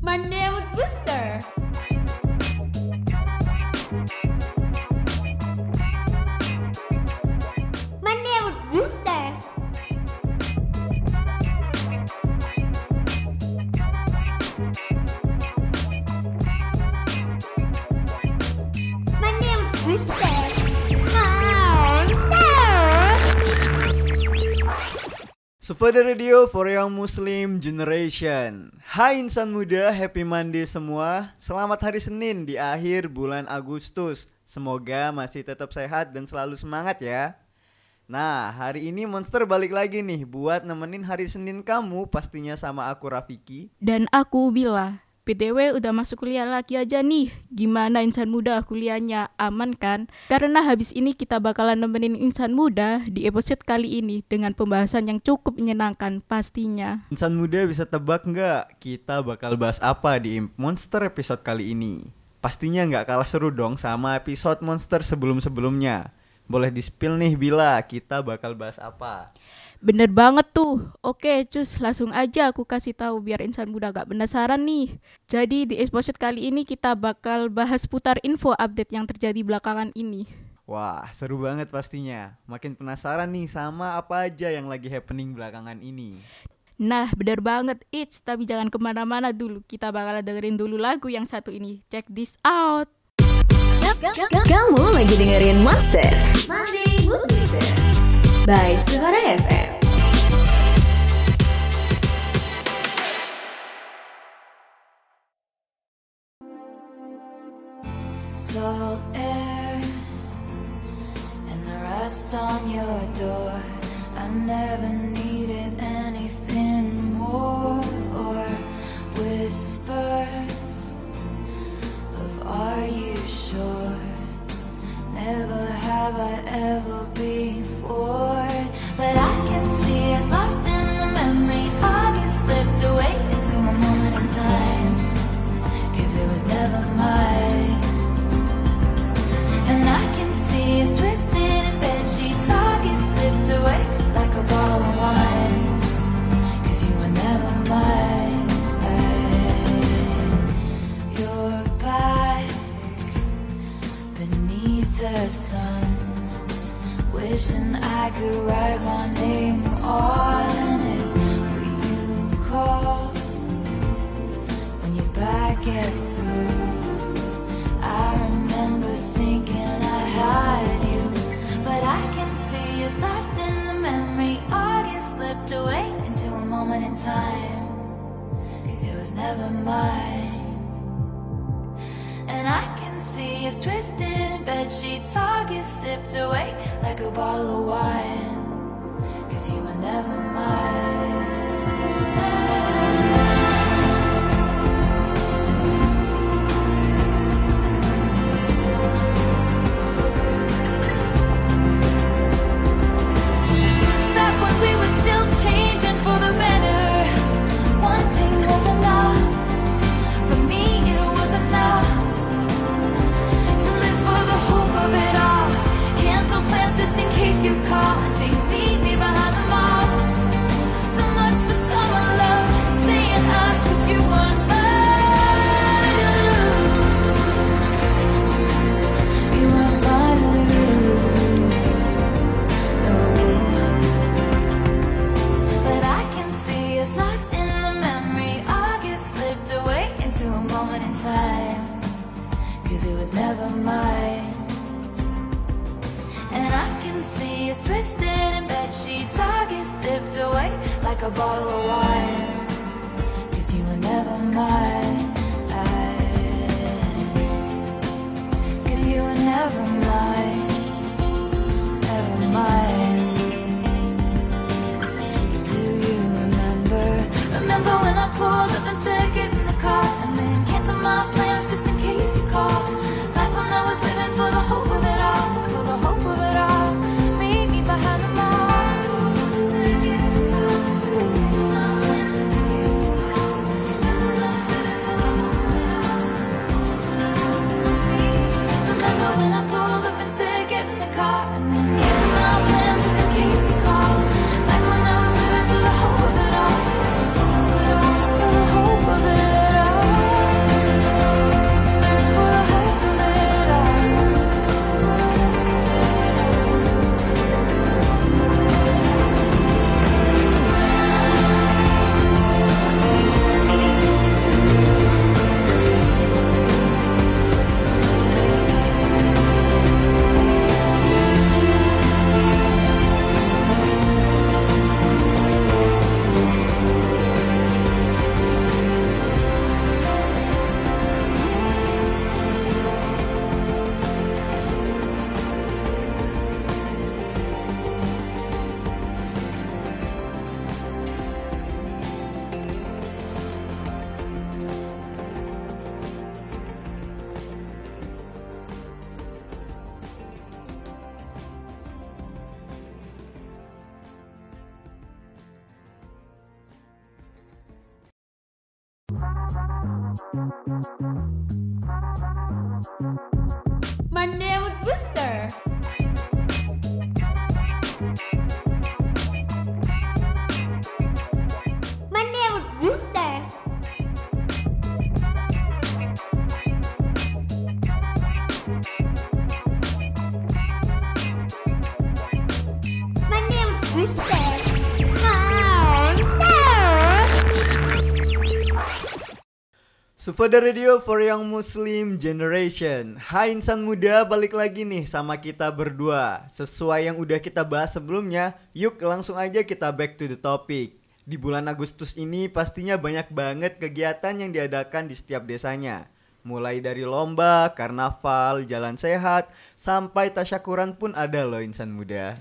Monday with Booster. Monday with Booster. Monday with Booster. Sufada Radio for Young Muslim Generation. Hai insan muda, happy Monday semua. Selamat hari Senin di akhir bulan Agustus. Semoga masih tetap sehat dan selalu semangat ya. Nah, hari ini Monster balik lagi nih Buat nemenin hari Senin kamu Pastinya sama aku Rafiki. Dan aku Bila, PTW udah masuk kuliah lagi aja nih. Gimana insan muda kuliahnya? Aman kan? Karena habis ini kita bakalan nemenin insan muda di episode kali ini dengan pembahasan yang cukup menyenangkan pastinya. Insan muda bisa tebak nggak kita bakal bahas apa di Monster episode kali ini? Pastinya nggak kalah seru dong sama episode Monster sebelum-sebelumnya. Boleh di-spill nih Bila, kita bakal bahas apa? Bener banget tuh. Oke, cus langsung aja aku kasih tahu biar insan muda gak penasaran nih. Jadi di episode kali ini kita bakal bahas putar info update yang terjadi belakangan ini. Wah, seru banget pastinya. Makin penasaran nih sama apa aja yang lagi happening belakangan ini. Nah, bener banget. It's tapi jangan ke mana-mana dulu. Kita bakal dengerin dulu lagu yang satu ini. Check this out. Kamu lagi dengerin Monday Booster by Suara FM. salt air and the rust on your door. I never needed anything more or whispers of Are you sure? Never have I ever before, Wishing I could write my name on it. Will you call when you're back at school? I remember thinking I had you, but I can see us lost in the memory. August slipped away into a moment in time, cause it was never mine. And I can see it's twisted bed sheets. August sipped away like a bottle of wine, cause you were never mine. Twisted in bed sheets. August sipped away like a bottle of wine. Cause you were never mine. Cause you were never mine. Never mine. Do you remember? Remember when I pulled Sufada Radio for Young Muslim Generation. Hai insan muda balik lagi nih sama kita berdua. Sesuai yang udah kita bahas sebelumnya Yuk langsung aja kita back to the topic. Di bulan Agustus ini pastinya banyak banget kegiatan yang diadakan di setiap desanya. Mulai dari lomba, karnaval, jalan sehat Sampai tasyakuran pun ada loh insan muda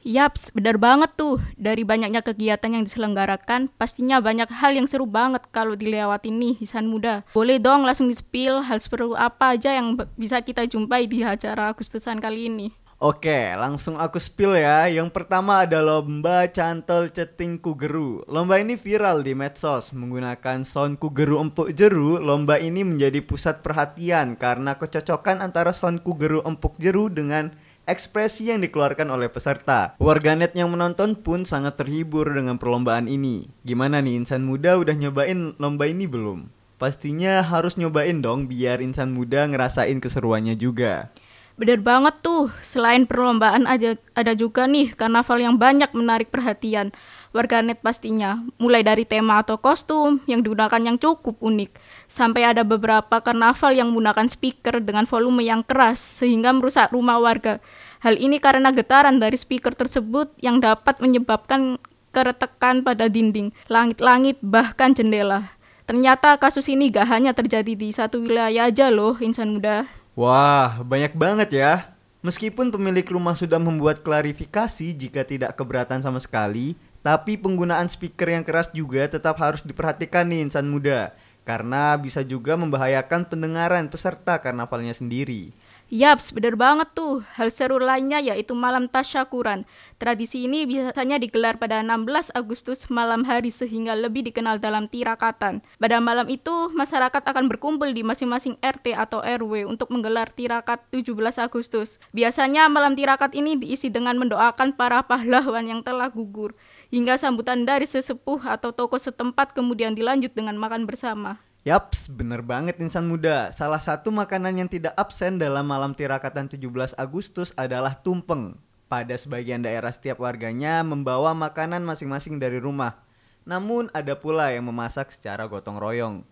Yaps, benar banget tuh. Dari banyaknya kegiatan yang diselenggarakan, pastinya banyak hal yang seru banget kalau dilewatin nih Hisan Muda. Boleh dong langsung di-spill hal seru apa aja yang bisa kita jumpai di acara Agustusan kali ini. Oke, langsung aku spill ya. Yang pertama ada lomba cantol ceting kugeru. Lomba ini viral di medsos menggunakan sound kugeru empuk jeru. Lomba ini menjadi pusat perhatian karena kecocokan antara sound kugeru empuk jeru dengan ekspresi yang dikeluarkan oleh peserta. Warganet yang menonton pun sangat terhibur dengan perlombaan ini. Gimana nih insan muda udah nyobain lomba ini belum? Pastinya harus nyobain dong biar insan muda ngerasain keseruannya juga. Bener banget tuh, selain perlombaan aja ada juga nih karnaval yang banyak menarik perhatian warganet pastinya. Mulai dari tema atau kostum yang digunakan yang cukup unik, sampai ada beberapa karnaval yang menggunakan speaker dengan volume yang keras sehingga merusak rumah warga. Hal ini karena getaran dari speaker tersebut yang dapat menyebabkan keretakan pada dinding, langit-langit bahkan jendela. Ternyata kasus ini gak hanya terjadi di satu wilayah aja loh, insan muda. Wah, banyak banget ya. Meskipun pemilik rumah sudah membuat klarifikasi jika tidak keberatan sama sekali, tapi penggunaan speaker yang keras juga tetap harus diperhatikan nih insan muda. Karena bisa juga membahayakan pendengaran peserta karnavalnya sendiri. Yaps, bener banget tuh. Hal seru lainnya yaitu malam tasyakuran. Tradisi ini biasanya digelar pada 16 Agustus malam hari sehingga lebih dikenal dalam tirakatan. Pada malam itu, masyarakat akan berkumpul di masing-masing RT atau RW untuk menggelar tirakat 17 Agustus. Biasanya malam tirakat ini diisi dengan mendoakan para pahlawan yang telah gugur. Hingga sambutan dari sesepuh atau tokoh setempat kemudian dilanjut dengan makan bersama. Yaps, bener banget insan muda. Salah satu makanan yang tidak absen dalam malam tirakatan 17 Agustus adalah tumpeng. Pada sebagian daerah setiap warganya membawa makanan masing-masing dari rumah. Namun ada pula yang memasak secara gotong royong.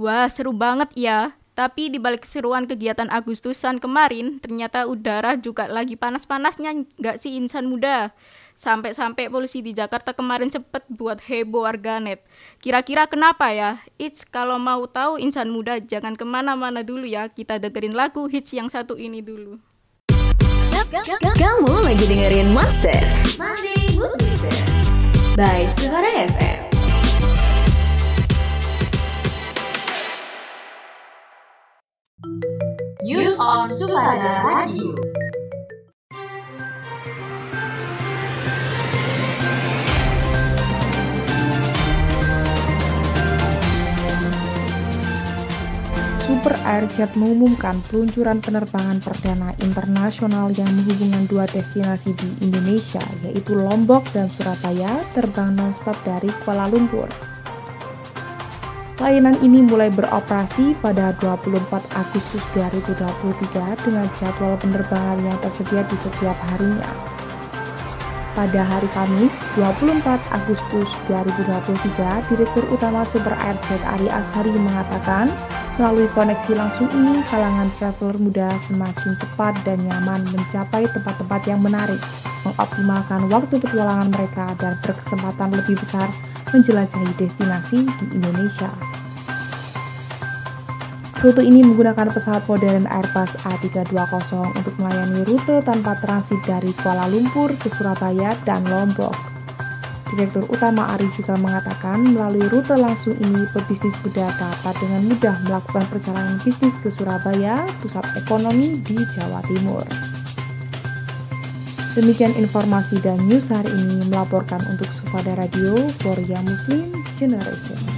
Wah, seru banget ya. Tapi di balik keseruan kegiatan Agustusan kemarin, ternyata udara juga lagi panas-panasnya nggak sih insan muda? Sampai-sampai polusi di Jakarta kemarin cepet buat heboh warganet. Kira-kira kenapa ya? It's kalau mau tahu insan muda jangan ke mana-mana dulu ya. Kita dengerin lagu hits yang satu ini dulu. Kamu lagi dengerin Monday Booster by Suara FM. News on Suara Radio. Airjet mengumumkan peluncuran penerbangan perdana internasional yang menghubungkan dua destinasi di Indonesia, yaitu Lombok dan Surabaya, terbang nonstop dari Kuala Lumpur. Layanan ini mulai beroperasi pada 24 Agustus 2023 dengan jadwal penerbangan yang tersedia di setiap harinya. Pada hari Kamis, 24 Agustus 2023, Direktur Utama Super Airjet Ari Ashari mengatakan, melalui koneksi langsung ini, kalangan traveler muda semakin cepat dan nyaman mencapai tempat-tempat yang menarik, mengoptimalkan waktu petualangan mereka dan berkesempatan lebih besar menjelajahi destinasi di Indonesia. Rute ini menggunakan pesawat modern Airbus A320 untuk melayani rute tanpa transit dari Kuala Lumpur ke Surabaya dan Lombok. Direktur Utama Ari juga mengatakan melalui rute langsung ini pebisnis muda dapat dengan mudah melakukan perjalanan bisnis ke Surabaya, pusat ekonomi di Jawa Timur. Demikian informasi dan news hari ini melaporkan untuk Sufada Radio Young Muslim Generation.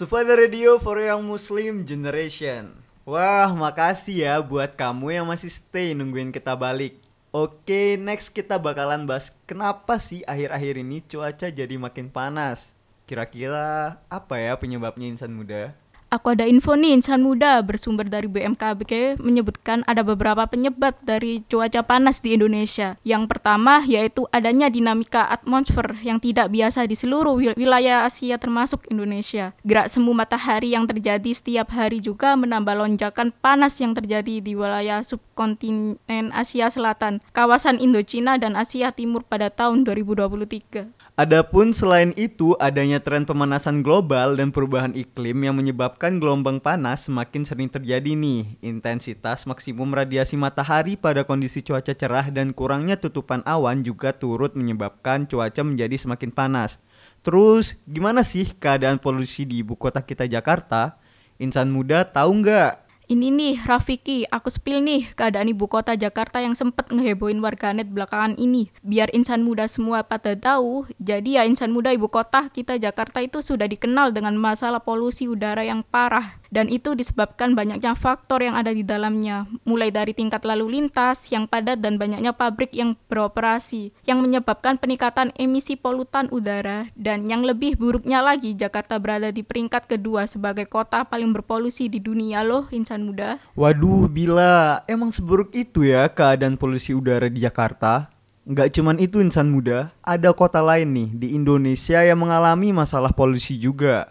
Sufada Radio for Young Muslim Generation. Wah, makasih ya buat kamu yang masih stay nungguin kita balik. Oke, next kita bakalan bahas kenapa sih akhir-akhir ini cuaca jadi makin panas. Kira-kira apa ya penyebabnya insan muda? Aku ada info nih, insan muda bersumber dari BMKG menyebutkan ada beberapa penyebab dari cuaca panas di Indonesia. Yang pertama yaitu adanya dinamika atmosfer yang tidak biasa di seluruh wil- wilayah Asia termasuk Indonesia. Gerak semu matahari yang terjadi setiap hari juga menambah lonjakan panas yang terjadi di wilayah subkontinen Asia Selatan, kawasan Indochina dan Asia Timur pada tahun 2023. Adapun selain itu, adanya tren pemanasan global dan perubahan iklim yang menyebabkan gelombang panas semakin sering terjadi nih. Intensitas maksimum radiasi matahari pada kondisi cuaca cerah dan kurangnya tutupan awan juga turut menyebabkan cuaca menjadi semakin panas. Terus, gimana sih keadaan polusi di ibu kota kita Jakarta? Insan muda tahu nggak? Ini nih Rafiki, aku spill nih keadaan ibu kota Jakarta yang sempet ngehebohin warganet belakangan ini. Biar insan muda semua pada tahu, jadi ya insan muda ibu kota kita Jakarta itu sudah dikenal dengan masalah polusi udara yang parah. Dan itu disebabkan banyaknya faktor yang ada di dalamnya, mulai dari tingkat lalu lintas yang padat dan banyaknya pabrik yang beroperasi, yang menyebabkan peningkatan emisi polutan udara. Dan yang lebih buruknya lagi, Jakarta berada di peringkat kedua sebagai kota paling berpolusi di dunia loh, insan muda. Waduh, bila emang seburuk itu ya keadaan polusi udara di Jakarta? Nggak cuman itu insan muda, ada kota lain nih di Indonesia yang mengalami masalah polusi juga.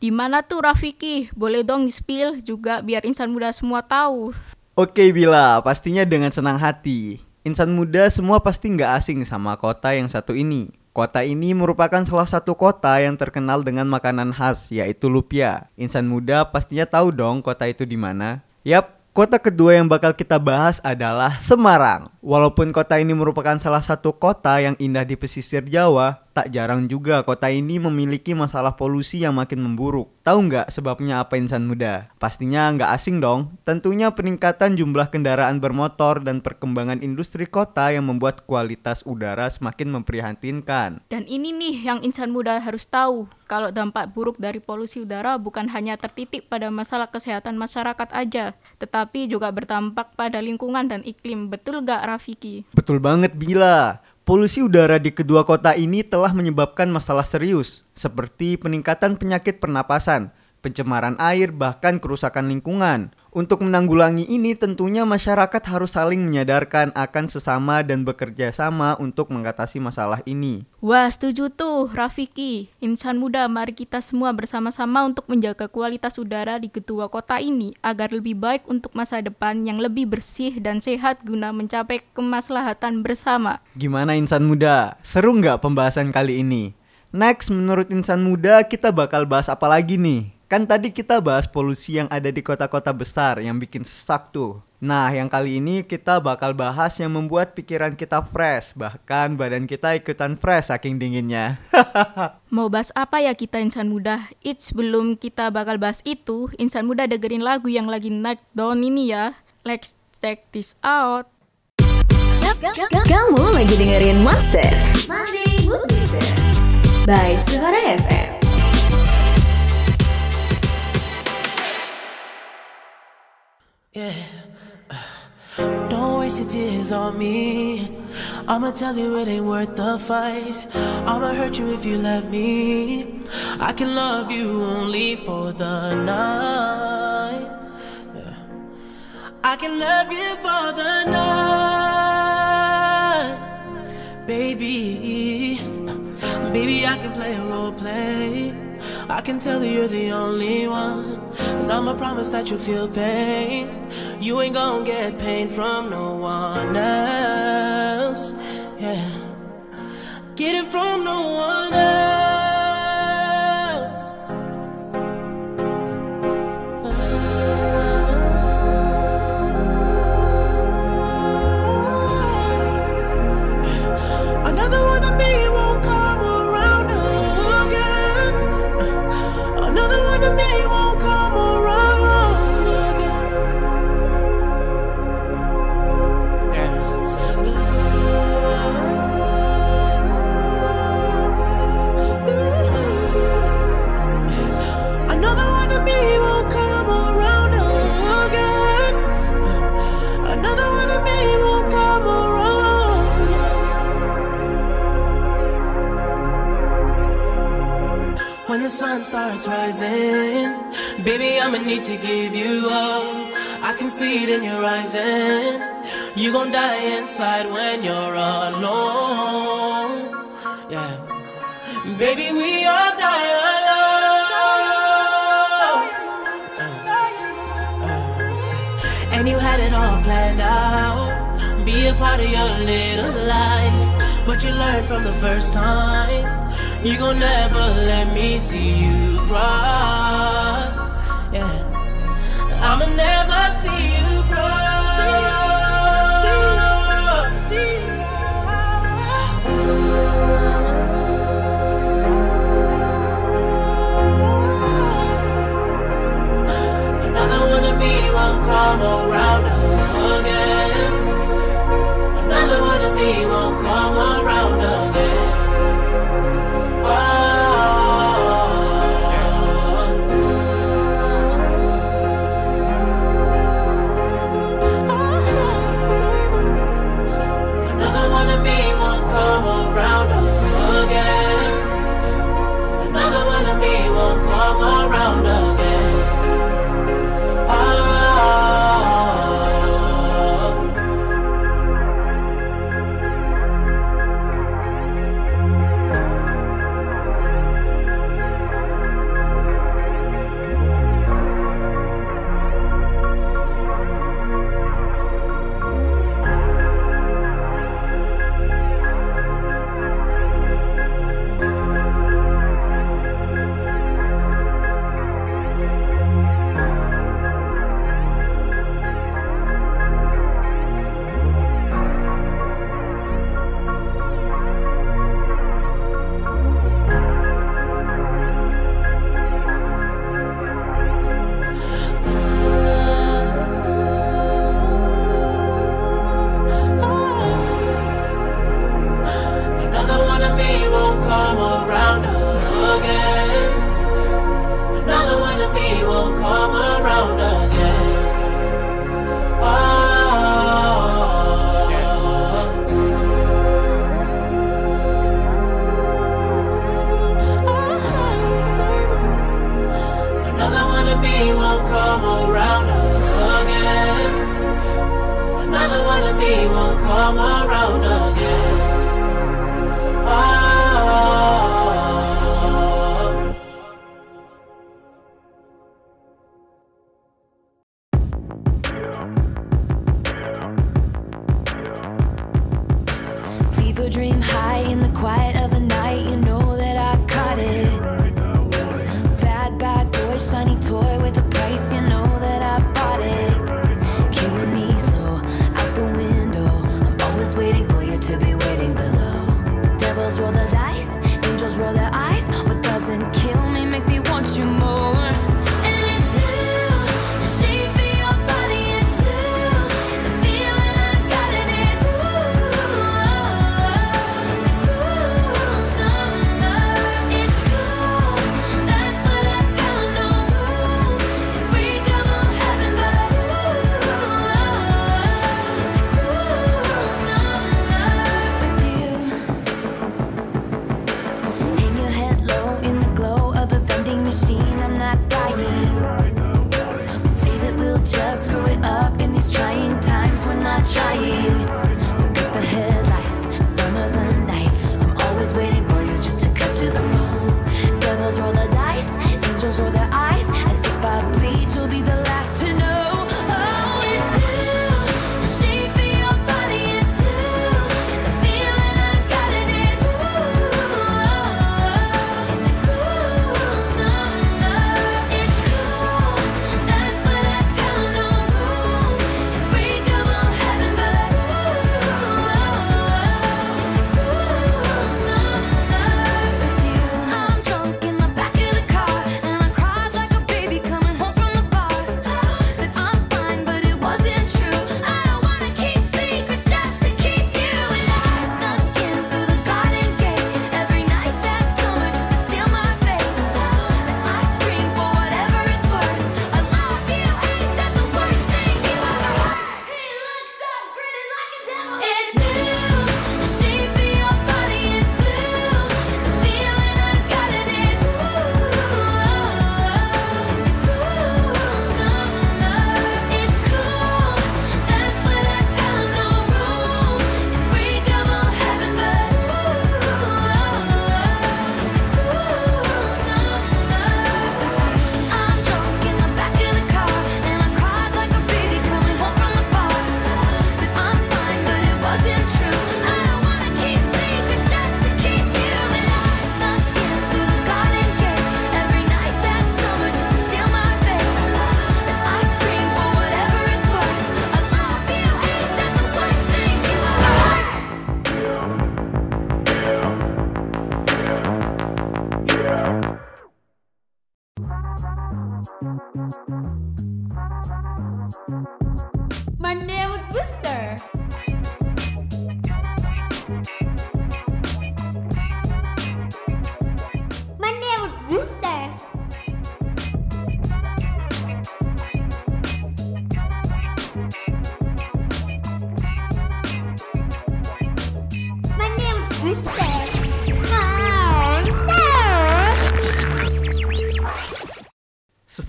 Di mana tuh Rafiki? Boleh dong spill juga biar insan muda semua tahu. Oke Bila, pastinya dengan senang hati. Insan muda semua pasti nggak asing sama kota yang satu ini. Kota ini merupakan salah satu kota yang terkenal dengan makanan khas, yaitu lumpia. Insan muda pastinya tahu dong kota itu di mana. Yap, Kota kedua yang bakal kita bahas adalah Semarang. Walaupun kota ini merupakan salah satu kota yang indah di pesisir Jawa, tak jarang juga kota ini memiliki masalah polusi yang makin memburuk. Tahu nggak sebabnya apa insan muda? Pastinya nggak asing dong. Tentunya peningkatan jumlah kendaraan bermotor dan perkembangan industri kota yang membuat kualitas udara semakin memprihatinkan. Dan ini nih yang insan muda harus tahu. Kalau dampak buruk dari polusi udara bukan hanya tertitik pada masalah kesehatan masyarakat aja, tetapi juga berdampak pada lingkungan dan iklim. Betul gak Rafiki? Betul banget Bila. Polusi udara di kedua kota ini telah menyebabkan masalah serius, seperti peningkatan penyakit pernapasan, pencemaran air, bahkan kerusakan lingkungan. Untuk menanggulangi ini tentunya masyarakat harus saling menyadarkan akan sesama dan bekerja sama untuk mengatasi masalah ini. Wah, setuju tuh, Rafiki. Insan muda, mari kita semua bersama-sama untuk menjaga kualitas udara di kedua kota ini agar lebih baik untuk masa depan yang lebih bersih dan sehat guna mencapai kemaslahatan bersama. Gimana insan muda? Seru nggak pembahasan kali ini? Next, menurut insan muda kita bakal bahas apa lagi nih? Kan tadi kita bahas polusi yang ada di kota-kota besar yang bikin sesak tuh. Nah, yang kali ini kita bakal bahas yang membuat pikiran kita fresh, bahkan badan kita ikutan fresh saking dinginnya. Mau bahas apa ya kita insan muda? It's sebelum kita bakal bahas itu, insan muda dengerin lagu yang lagi naik daun ini ya. Let's check this out. Kamu lagi dengerin Monday Booster by Suara FM. Yeah. Don't waste your tears on me. I'ma tell you it ain't worth the fight. I'ma hurt you if you let me. I can love you only for the night. Yeah. I can love you for the night. Baby, baby, I can play a role play. I can tell you you're the only one. And I'ma promise that you'll feel pain. You ain't gonna get pain from no one else. Yeah. Get it from no one else. Sun starts rising, baby, I'ma need to give you up. I can see it in your eyes, and you gon' die inside when you're alone. Yeah, baby, we all die alone. And you had it all planned out. Be a part of your little life. But you learned from the first time. You gon' never let me see you cry. Yeah. I'ma never see you cry. See you, see you, see you. Come around.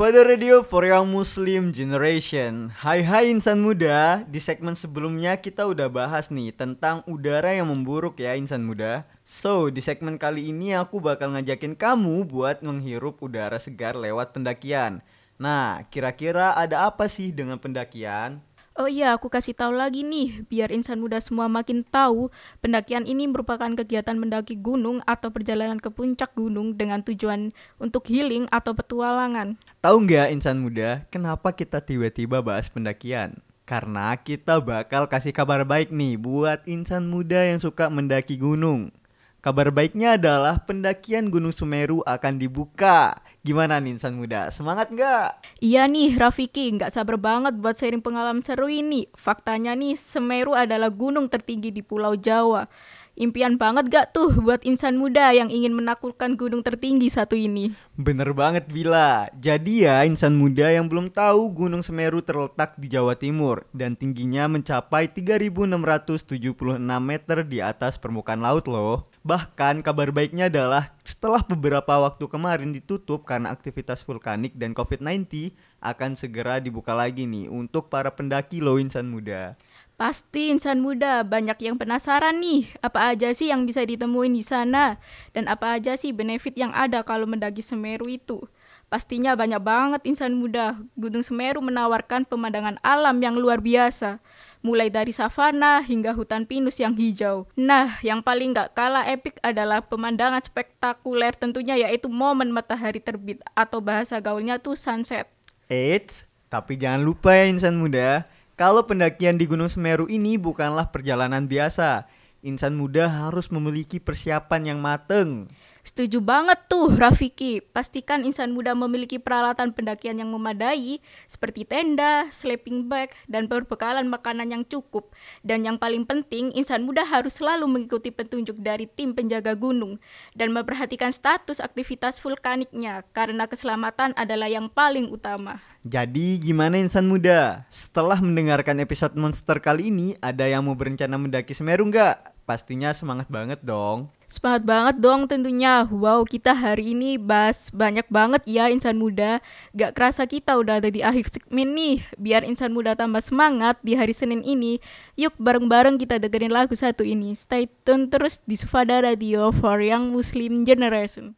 Sufada Radio for Young Muslim Generation. Hai hai insan muda. Di segmen sebelumnya kita udah bahas nih Tentang udara yang memburuk ya insan muda. So di segmen kali ini aku bakal ngajakin kamu Buat menghirup udara segar lewat pendakian. Nah kira-kira ada apa sih dengan pendakian? Oh iya, aku kasih tahu lagi nih, biar insan muda semua makin tahu, pendakian ini merupakan kegiatan mendaki gunung atau perjalanan ke puncak gunung dengan tujuan untuk healing atau petualangan. Tahu nggak insan muda, kenapa kita tiba-tiba bahas pendakian? Karena kita bakal kasih kabar baik nih buat insan muda yang suka mendaki gunung. Kabar baiknya adalah pendakian Gunung Sumeru akan dibuka. Gimana nih insan muda? Semangat nggak? Iya nih, Rafiki, nggak sabar banget buat sharing pengalaman seru ini. Faktanya nih, Semeru adalah gunung tertinggi di Pulau Jawa. Impian banget gak tuh buat insan muda yang ingin menaklukkan gunung tertinggi satu ini? Bener banget Bila. Jadi ya insan muda yang belum tahu Gunung Semeru terletak di Jawa Timur dan tingginya mencapai 3676 meter di atas permukaan laut loh. Bahkan kabar baiknya adalah setelah beberapa waktu kemarin ditutup karena aktivitas vulkanik dan COVID-19, akan segera dibuka lagi nih untuk para pendaki loh insan muda. Pasti insan muda banyak yang penasaran nih, apa aja sih yang bisa ditemuin di sana dan apa aja sih benefit yang ada kalau mendaki Semeru itu. Pastinya banyak banget insan muda. Gunung Semeru menawarkan pemandangan alam yang luar biasa. Mulai dari savana hingga hutan pinus yang hijau. Nah, yang paling gak kalah epik adalah pemandangan spektakuler tentunya yaitu momen matahari terbit atau bahasa gaulnya tuh sunset. Eits, tapi jangan lupa ya insan muda, kalau pendakian di Gunung Semeru ini bukanlah perjalanan biasa. Insan muda harus memiliki persiapan yang mateng. Setuju banget tuh Rafiki. Pastikan insan muda memiliki peralatan pendakian yang memadai seperti tenda, sleeping bag, dan perbekalan makanan yang cukup. Dan yang paling penting, insan muda harus selalu mengikuti petunjuk dari tim penjaga gunung dan memperhatikan status aktivitas vulkaniknya karena keselamatan adalah yang paling utama. Jadi gimana insan muda? Setelah mendengarkan episode monster kali ini, ada yang mau berencana mendaki Semeru nggak? Pastinya semangat banget dong. Semangat banget dong tentunya. Wow, kita hari ini bahas banyak banget ya insan muda. Gak kerasa kita udah ada di akhir segmen nih. Biar insan muda tambah semangat di hari Senin ini, yuk bareng-bareng kita dengerin lagu satu ini. Stay tune terus di Sufada Radio for Young Muslim Generation.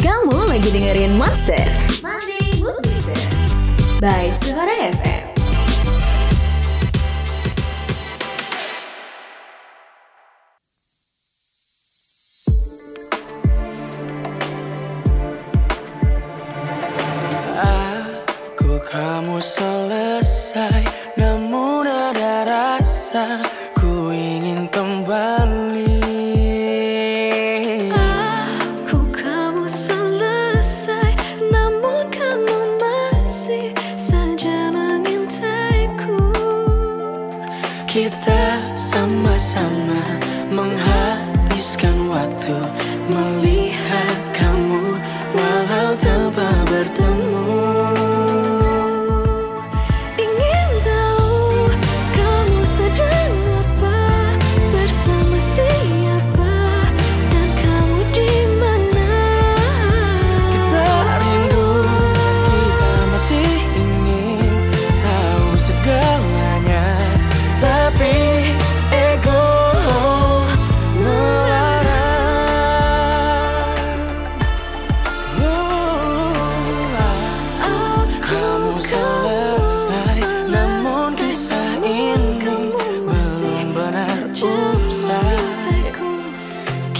Kamu lagi dengerin Booster by Suara FM. Selesai Namun ada rasa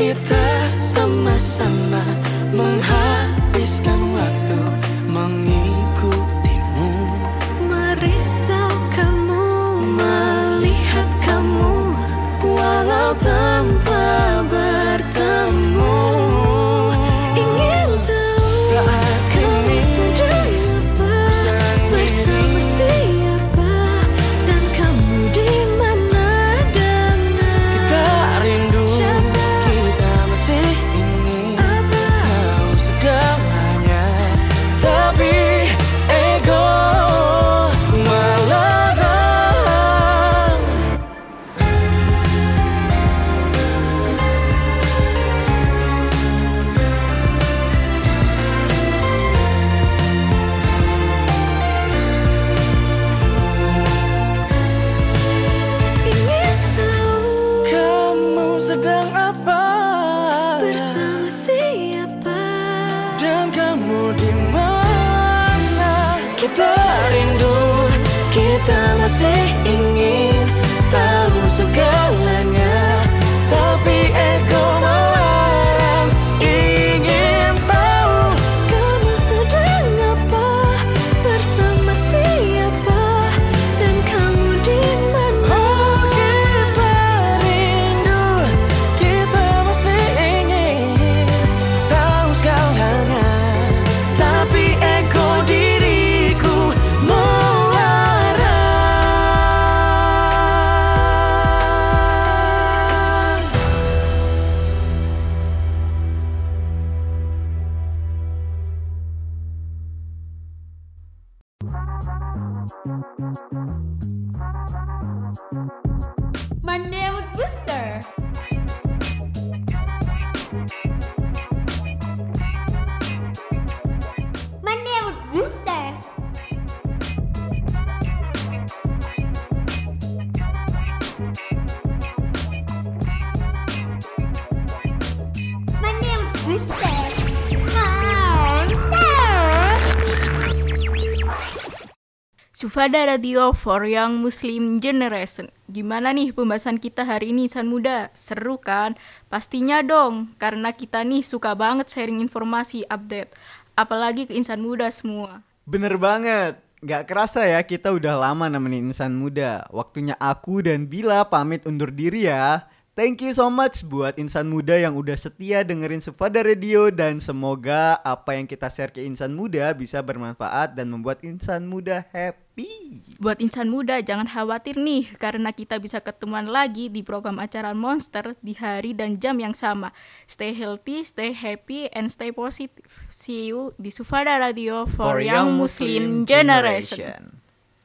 kita sama-sama menghabiskan waktu mengikutimu. Merisau kamu Melihat kamu Walau tanpa di mana kita Sufada Radio for Young Muslim Generation. Gimana nih pembahasan kita hari ini insan muda? Seru kan? Pastinya dong, karena kita nih suka banget sharing informasi update. Apalagi ke insan muda semua. Bener banget. Gak kerasa ya kita udah lama nemenin insan muda. Waktunya aku dan Bila pamit undur diri ya. Thank you so much buat insan muda yang udah setia dengerin Sufada Radio dan semoga apa yang kita share ke insan muda bisa bermanfaat dan membuat insan muda happy. Buat insan muda jangan khawatir nih karena kita bisa ketemuan lagi di program acara Monster di hari dan jam yang sama. Stay healthy, stay happy, and stay positive. See you di Sufada Radio for, Young Muslim, Generation.